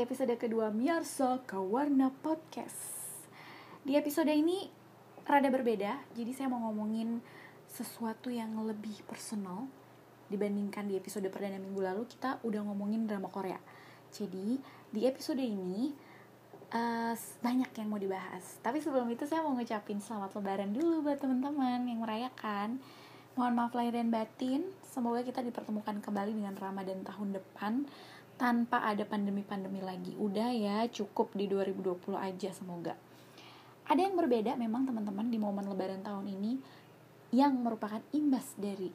episode kedua Miarso Kawarna Podcast. Di episode ini rada berbeda Jadi saya mau ngomongin sesuatu yang lebih personal. Dibandingkan di episode perdana minggu lalu Kita udah ngomongin drama Korea. Jadi di episode ini uh, Banyak yang mau dibahas. Tapi sebelum itu saya mau ngucapin selamat lebaran dulu Buat teman-teman yang merayakan. Mohon maaf lahir dan batin. Semoga kita dipertemukan kembali dengan Ramadan tahun depan tanpa ada pandemi-pandemi lagi. Udah ya, cukup di 2020 aja semoga. Ada yang berbeda memang teman-teman di momen lebaran tahun ini yang merupakan imbas dari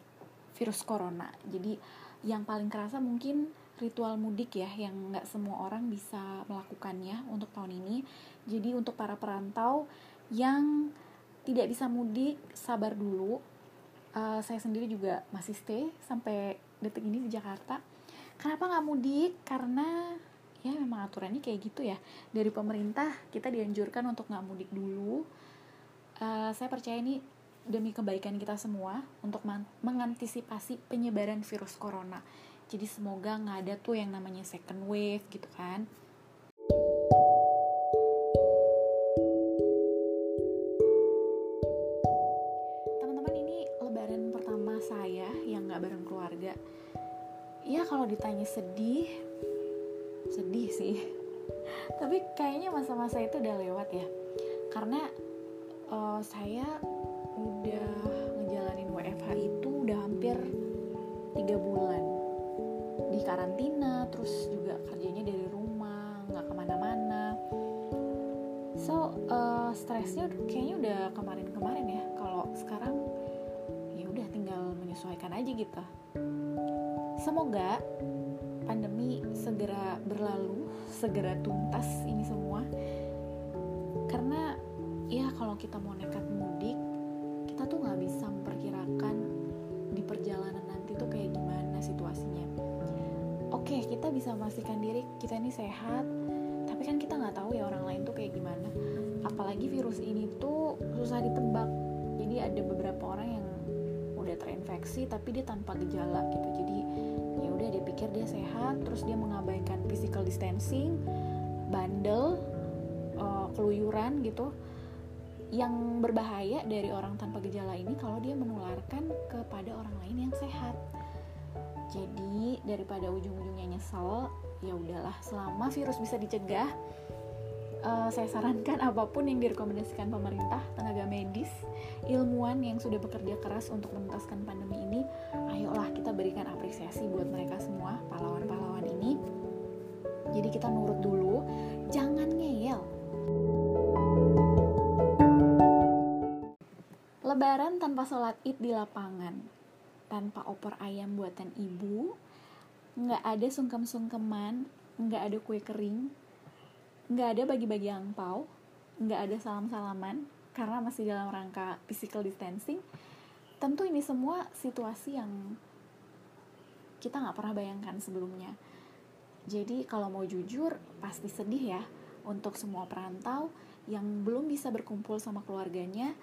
virus corona. Jadi yang paling kerasa mungkin ritual mudik ya yang nggak semua orang bisa melakukannya untuk tahun ini. Jadi untuk para perantau yang tidak bisa mudik, sabar dulu. Uh, saya sendiri juga masih stay sampai detik ini di Jakarta Kenapa nggak mudik? Karena ya memang aturannya kayak gitu ya. Dari pemerintah kita dianjurkan untuk nggak mudik dulu. Uh, saya percaya ini demi kebaikan kita semua untuk mengantisipasi penyebaran virus corona. Jadi semoga nggak ada tuh yang namanya second wave gitu kan. Ya kalau ditanya sedih sedih sih. Tapi kayaknya masa-masa itu udah lewat ya. Karena uh, saya udah ngejalanin WFH itu udah hampir tiga bulan. Di karantina terus juga kerjanya dari rumah nggak ke mana-mana. So uh, stresnya kayaknya udah kemarin-kemarin ya. Kalau sekarang ya udah tinggal menyesuaikan aja gitu Semoga pandemi segera berlalu, segera tuntas ini semua. Karena ya kalau kita mau nekat mudik, kita tuh nggak bisa memperkirakan di perjalanan nanti tuh kayak gimana situasinya. Oke, kita bisa memastikan diri kita ini sehat, tapi kan kita nggak tahu ya orang lain tuh kayak gimana. Apalagi virus ini tuh susah ditebak. Jadi ada beberapa orang yang udah terinfeksi tapi dia tanpa gejala gitu jadi ya udah dia pikir dia sehat terus dia mengabaikan physical distancing bandel uh, keluyuran gitu. Yang berbahaya dari orang tanpa gejala ini kalau dia menularkan kepada orang lain yang sehat. Jadi daripada ujung-ujungnya nyesel ya udahlah selama virus bisa dicegah uh, saya sarankan apa pun yang direkomendasikan pemerintah, tenaga medis, ilmuwan yang sudah bekerja keras untuk menuntaskan pandemi ini, ayolah kita berikan apresiasi buat mereka semua, pahlawan-pahlawan ini. Jadi kita nurut dulu, jangan ngeyel. Lebaran tanpa sholat id di lapangan, tanpa opor ayam buatan ibu, nggak ada sungkem-sungkeman, nggak ada kue kering, nggak ada bagi-bagi angpau nggak ada salam-salaman karena masih dalam rangka physical distancing tentu ini semua situasi yang kita nggak pernah bayangkan sebelumnya. Jadi kalau mau jujur pasti sedih ya untuk semua perantau yang belum bisa berkumpul sama keluarganya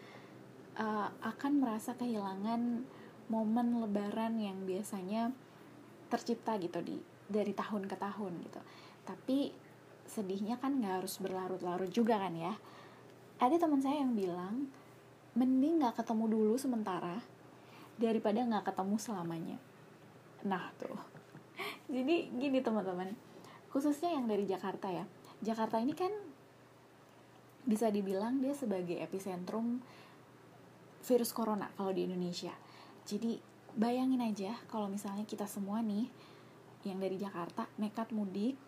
uh, akan merasa kehilangan momen lebaran yang biasanya tercipta gitu di dari tahun ke tahun gitu. Tapi sedihnya kan nggak harus berlarut-larut juga kan ya. Ada teman saya yang bilang mending nggak ketemu dulu sementara daripada nggak ketemu selamanya. Nah tuh. Jadi gini teman-teman. Khususnya yang dari Jakarta ya. Jakarta ini kan bisa dibilang dia sebagai epicentrum virus corona kalau di Indonesia. Jadi bayangin aja kalau misalnya kita semua nih yang dari Jakarta nekat mudik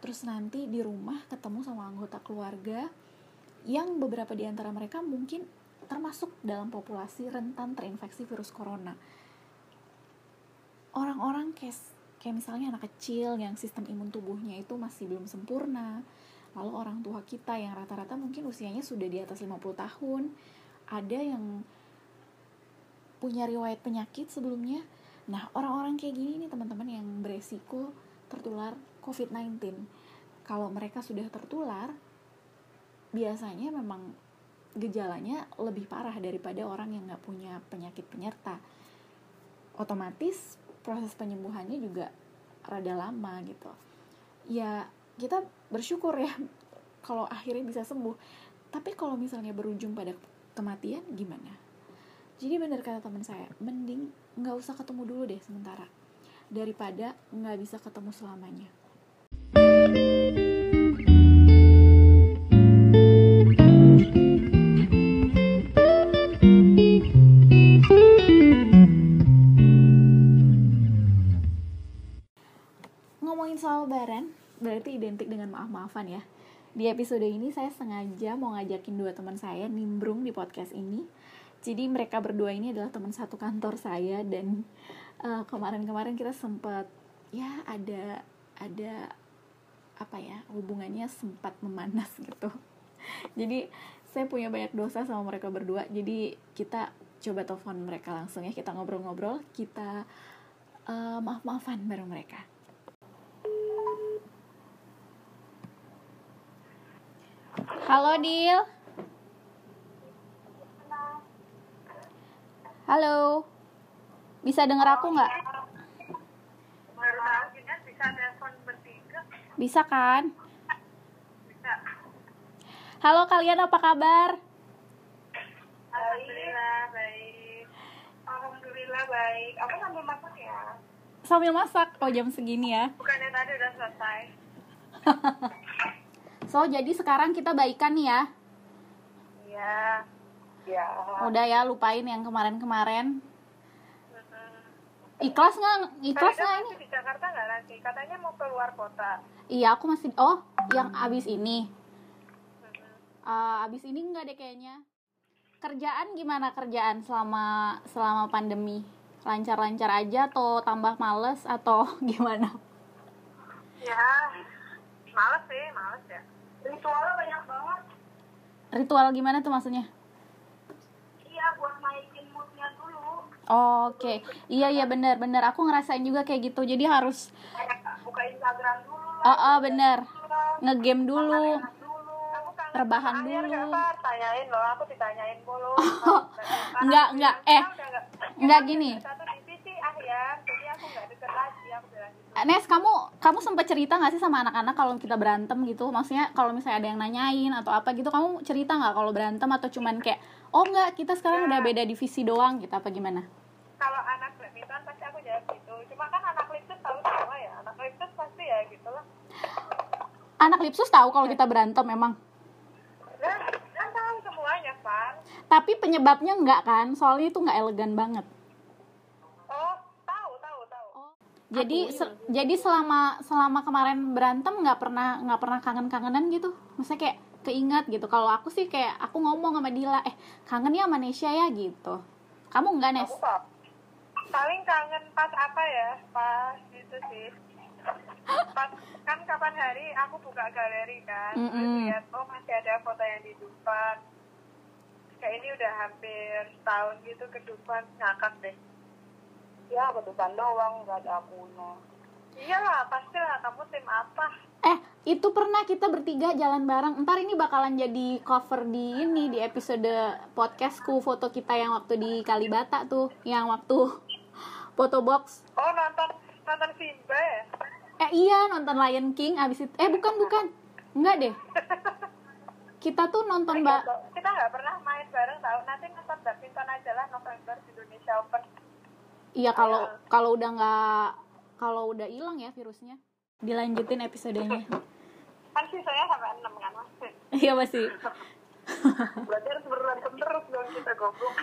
terus nanti di rumah ketemu sama anggota keluarga yang beberapa di antara mereka mungkin termasuk dalam populasi rentan terinfeksi virus corona. Orang-orang kayak, kayak misalnya anak kecil yang sistem imun tubuhnya itu masih belum sempurna, lalu orang tua kita yang rata-rata mungkin usianya sudah di atas 50 tahun, ada yang punya riwayat penyakit sebelumnya. Nah, orang-orang kayak gini nih teman-teman yang beresiko tertular COVID-19. Kalau mereka sudah tertular, biasanya memang gejalanya lebih parah daripada orang yang nggak punya penyakit penyerta. Otomatis proses penyembuhannya juga rada lama gitu. Ya kita bersyukur ya kalau akhirnya bisa sembuh tapi kalau misalnya berujung pada kematian gimana jadi benar kata teman saya mending nggak usah ketemu dulu deh sementara daripada nggak bisa ketemu selamanya ngomongin soal berarti identik dengan maaf-maafan ya. Di episode ini saya sengaja mau ngajakin dua teman saya nimbrung di podcast ini. Jadi mereka berdua ini adalah teman satu kantor saya dan uh, kemarin-kemarin kita sempat ya ada ada apa ya hubungannya sempat memanas gitu jadi saya punya banyak dosa sama mereka berdua jadi kita coba telepon mereka langsung ya kita ngobrol-ngobrol kita uh, maaf-maafan bareng mereka Halo Dil. Halo. Bisa dengar aku nggak? bisa telepon bertiga. Bisa kan? Bisa. Halo kalian apa kabar? Alhamdulillah baik. Alhamdulillah baik. Aku sambil masak ya. Sambil masak. Oh jam segini ya. Bukannya tadi udah selesai. So jadi sekarang kita baikan nih ya. Iya. Ya. Udah ya lupain yang kemarin-kemarin. Ikhlas nggak? Ikhlas nggak ini? di Jakarta nggak nanti? Katanya mau keluar kota. Iya aku masih. Oh yang abis ini. Uh, abis ini nggak deh kayaknya. Kerjaan gimana kerjaan selama selama pandemi? Lancar-lancar aja atau tambah males atau gimana? Ya. Males sih, males ya. Ritualnya banyak banget. Ritual gimana tuh maksudnya? Iya, buat naikin moodnya dulu. Oh, Oke, iya iya benar benar. Aku ngerasain juga kayak gitu. Jadi harus, buka Instagram dulu. oh, oh benar, lah. ngegame dulu. Rebahan dulu. Tanyain loh, aku ditanyain mulu. Enggak, enggak. Eh, enggak gini. Bilang gitu. Nes, kamu kamu sempat cerita nggak sih sama anak-anak kalau kita berantem gitu? Maksudnya kalau misalnya ada yang nanyain atau apa gitu, kamu cerita nggak kalau berantem atau cuman kayak, oh enggak, kita sekarang udah beda divisi doang gitu apa gimana? Kalau anak badminton pasti aku jawab gitu. Cuma kan anak lipsus tahu semua ya. Anak lipsus pasti ya gitu lah. Anak Lipsus tahu kalau kita berantem memang. Nah, kan tahu semuanya, Fan. Tapi penyebabnya enggak kan? Soalnya itu nggak elegan banget. Oh, tahu, tahu, tahu. Jadi se- jadi selama selama kemarin berantem nggak pernah nggak pernah kangen-kangenan gitu. Maksudnya kayak keingat gitu. Kalau aku sih kayak aku ngomong sama Dila, eh kangen ya sama Nesya ya gitu. Kamu enggak Nes? Aku. Paling kangen pas apa ya? Pas itu sih. Pas kan kapan hari aku buka galeri kan. Terus Mm-mm. lihat oh masih ada foto yang di Dufan. Kayak ini udah hampir setahun gitu ke Dufan ngakak deh. Ya ke Dufan doang nggak ada akunya. Iyalah pastilah kamu tim apa? Eh, itu pernah kita bertiga jalan bareng. Ntar ini bakalan jadi cover di ini di episode podcastku foto kita yang waktu di Kalibata tuh, yang waktu foto box. Oh nonton nonton Simba ya? Eh iya nonton Lion King abis itu. Eh bukan bukan, enggak deh. Kita tuh nonton mbak. Kita nggak pernah main bareng tau. Nanti nonton badminton aja lah November di Indonesia Open. Iya kalau kalau udah nggak kalau udah hilang ya virusnya. Dilanjutin episodenya. Kan sisanya sampai 6 kan mas? Iya masih. Berarti harus berantem terus dong kita goblok.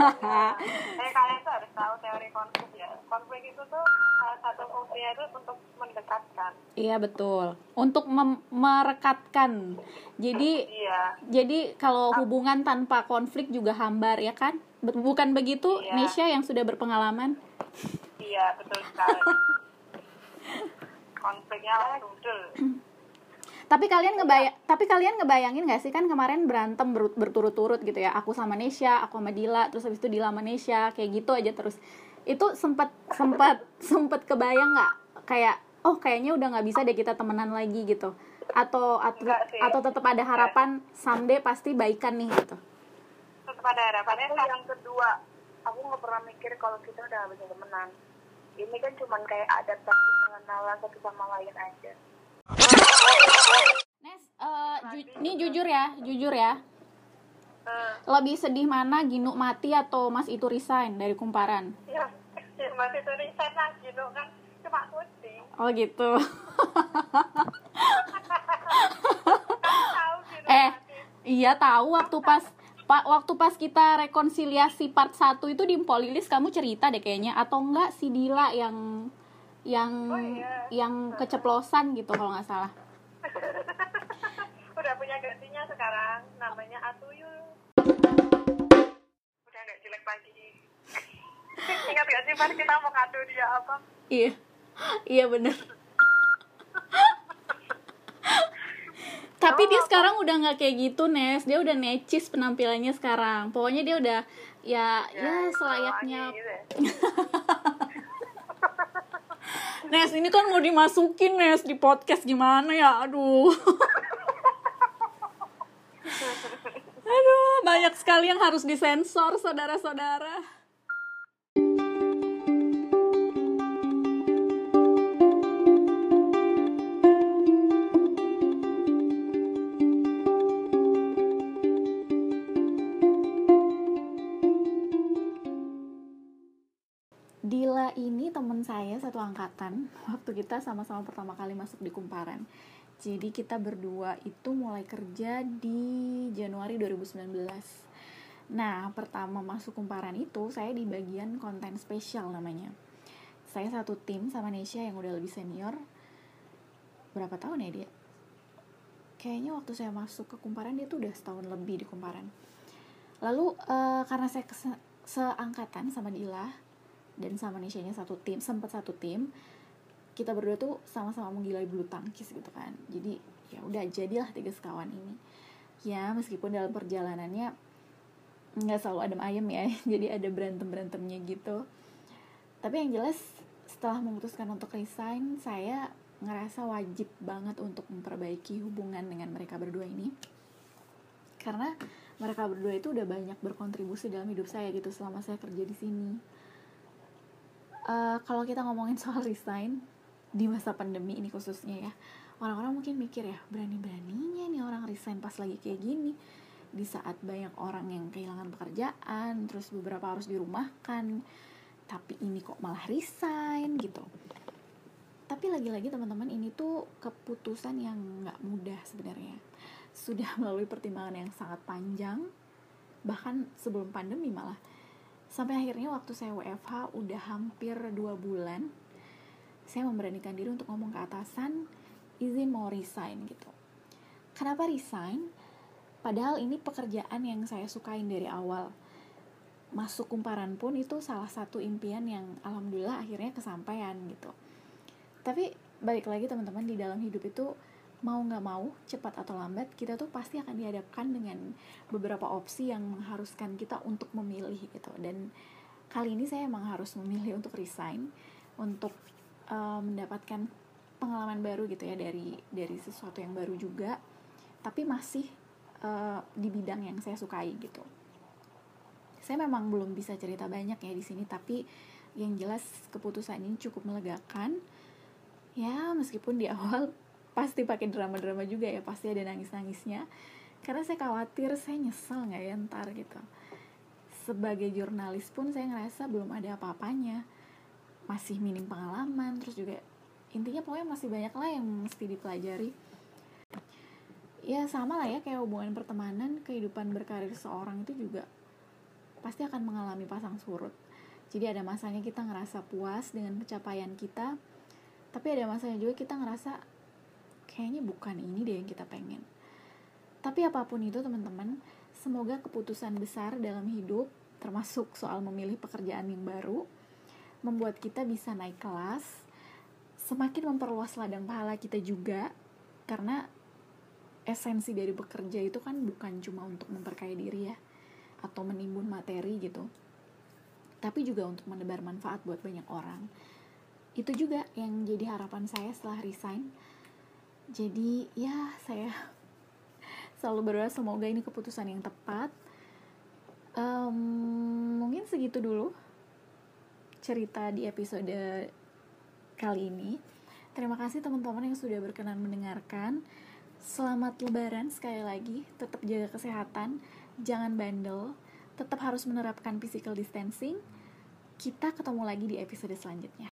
eh kalian tuh harus tahu teori konflik ya. Konflik itu tuh salah satu fungsinya itu untuk mendekatkan. Iya betul. Untuk merekatkan. Jadi Iya. Jadi kalau hubungan tanpa konflik juga hambar ya kan? Bukan begitu Iya. Nesya yang sudah berpengalaman? Iya betul sekali. Konfliknya langsung. Tapi kalian ngebayang tapi kalian ngebayangin gak sih kan kemarin berantem ber- berturut-turut gitu ya. Aku sama Nesya, aku sama Dila, terus habis itu Dila sama Nesya, kayak gitu aja terus. Itu sempat sempat sempat kebayang nggak kayak oh kayaknya udah nggak bisa deh kita temenan lagi gitu. Atau atau, atau tetap ada harapan someday pasti baikan nih gitu. Tetap ada harapannya. Yang kedua, aku nggak pernah mikir kalau kita udah bisa temenan. Ini kan cuman kayak adaptasi pengenalan satu sama lain aja. Eh, ju- ini jujur ya, jujur ya. Eh, Lebih sedih mana Ginu mati atau Mas itu resign dari kumparan? ya, ya masih tulisan lagi gitu kan cuma kucing Oh gitu. tahu eh, mati. iya tahu waktu pas Pak waktu pas kita rekonsiliasi part 1 itu di Polilis kamu cerita deh kayaknya atau enggak si Dila yang yang Oh, iya. yang keceplosan gitu kalau nggak salah. Sekarang namanya Atuyul udah nggak jelek lagi ingat gak sih pas kita mau kado dia apa Iya. Iya bener. Tapi dia sekarang udah nggak kayak gitu, Nes. Dia udah necis penampilannya sekarang. Pokoknya dia udah ya ya, selayaknya. wangi gitu ya. Nes, ini kan mau dimasukin, Nes, di podcast gimana ya? Aduh. Aduh, banyak sekali yang harus disensor, saudara-saudara. Dila ini temen saya satu angkatan waktu kita sama-sama pertama kali masuk di Kumparan. Jadi kita berdua itu mulai kerja di Januari 2019. Nah, pertama masuk Kumparan itu saya di bagian konten spesial namanya. Saya satu tim sama Nesha yang udah lebih senior. Berapa tahun ya dia? Kayaknya waktu saya masuk ke Kumparan dia tuh udah setahun lebih di Kumparan. Lalu eh, karena saya kese- seangkatan sama Dila, dan sama Nesha-nya satu tim, sempat satu tim. Kita berdua tuh sama-sama menggilai bulu tangkis gitu kan. Jadi ya udah jadilah tiga sekawan ini. Ya meskipun dalam perjalanannya nggak selalu adem ayem ya, jadi ada berantem berantemnya gitu. Tapi yang jelas setelah memutuskan untuk resign, saya ngerasa wajib banget untuk memperbaiki hubungan dengan mereka berdua ini. Karena mereka berdua itu udah banyak berkontribusi dalam hidup saya gitu selama saya kerja di sini Eh, kalau kita ngomongin soal resign di masa pandemi ini khususnya ya orang-orang mungkin mikir ya berani-beraninya nih orang resign pas lagi kayak gini di saat banyak orang yang kehilangan pekerjaan terus beberapa harus dirumahkan tapi ini kok malah resign gitu. Tapi lagi-lagi teman-teman ini tuh keputusan yang nggak mudah sebenarnya. Sudah melalui pertimbangan yang sangat panjang bahkan sebelum pandemi malah. Sampai akhirnya waktu saya WFH udah hampir dua bulan saya memberanikan diri untuk ngomong ke atasan izin mau resign gitu. Kenapa resign padahal ini pekerjaan yang saya sukain dari awal. Masuk kumparan pun itu salah satu impian yang alhamdulillah akhirnya kesampaian gitu. Tapi balik lagi teman-teman di dalam hidup itu mau nggak mau cepat atau lambat kita tuh pasti akan dihadapkan dengan beberapa opsi yang mengharuskan kita untuk memilih gitu. Dan kali ini saya emang harus memilih untuk resign untuk uh, mendapatkan pengalaman baru gitu ya dari dari sesuatu yang baru juga. Tapi masih uh, di bidang yang saya sukai gitu. Saya memang belum bisa cerita banyak ya di sini tapi yang jelas keputusan ini cukup melegakan. Ya meskipun di awal pasti pakai drama-drama juga ya pasti ada nangis-nangisnya. Karena saya khawatir saya nyesel nggak ya ntar gitu. Sebagai jurnalis pun saya ngerasa belum ada apa-apanya. Masih minim pengalaman terus juga intinya pokoknya masih banyak lah yang mesti dipelajari ya sama lah ya kayak hubungan pertemanan kehidupan berkarir seorang itu juga pasti akan mengalami pasang surut. Jadi ada masanya kita ngerasa puas dengan pencapaian kita tapi ada masanya juga kita ngerasa kayaknya bukan ini deh yang kita pengen. Tapi apa pun itu teman-teman semoga keputusan besar dalam hidup termasuk soal memilih pekerjaan yang baru membuat kita bisa naik kelas semakin memperluas ladang pahala kita juga karena esensi dari bekerja itu kan bukan cuma untuk memperkaya diri ya atau menimbun materi gitu tapi juga untuk menebar manfaat buat banyak orang. Itu juga yang jadi harapan saya setelah resign. Jadi ya saya selalu berdoa semoga ini keputusan yang tepat. Em, mungkin segitu dulu cerita di episode kali ini. Terima kasih teman-teman yang sudah berkenan mendengarkan Selamat lebaran sekali lagi, tetap jaga kesehatan, jangan bandel, tetap harus menerapkan physical distancing. Kita ketemu lagi di episode selanjutnya.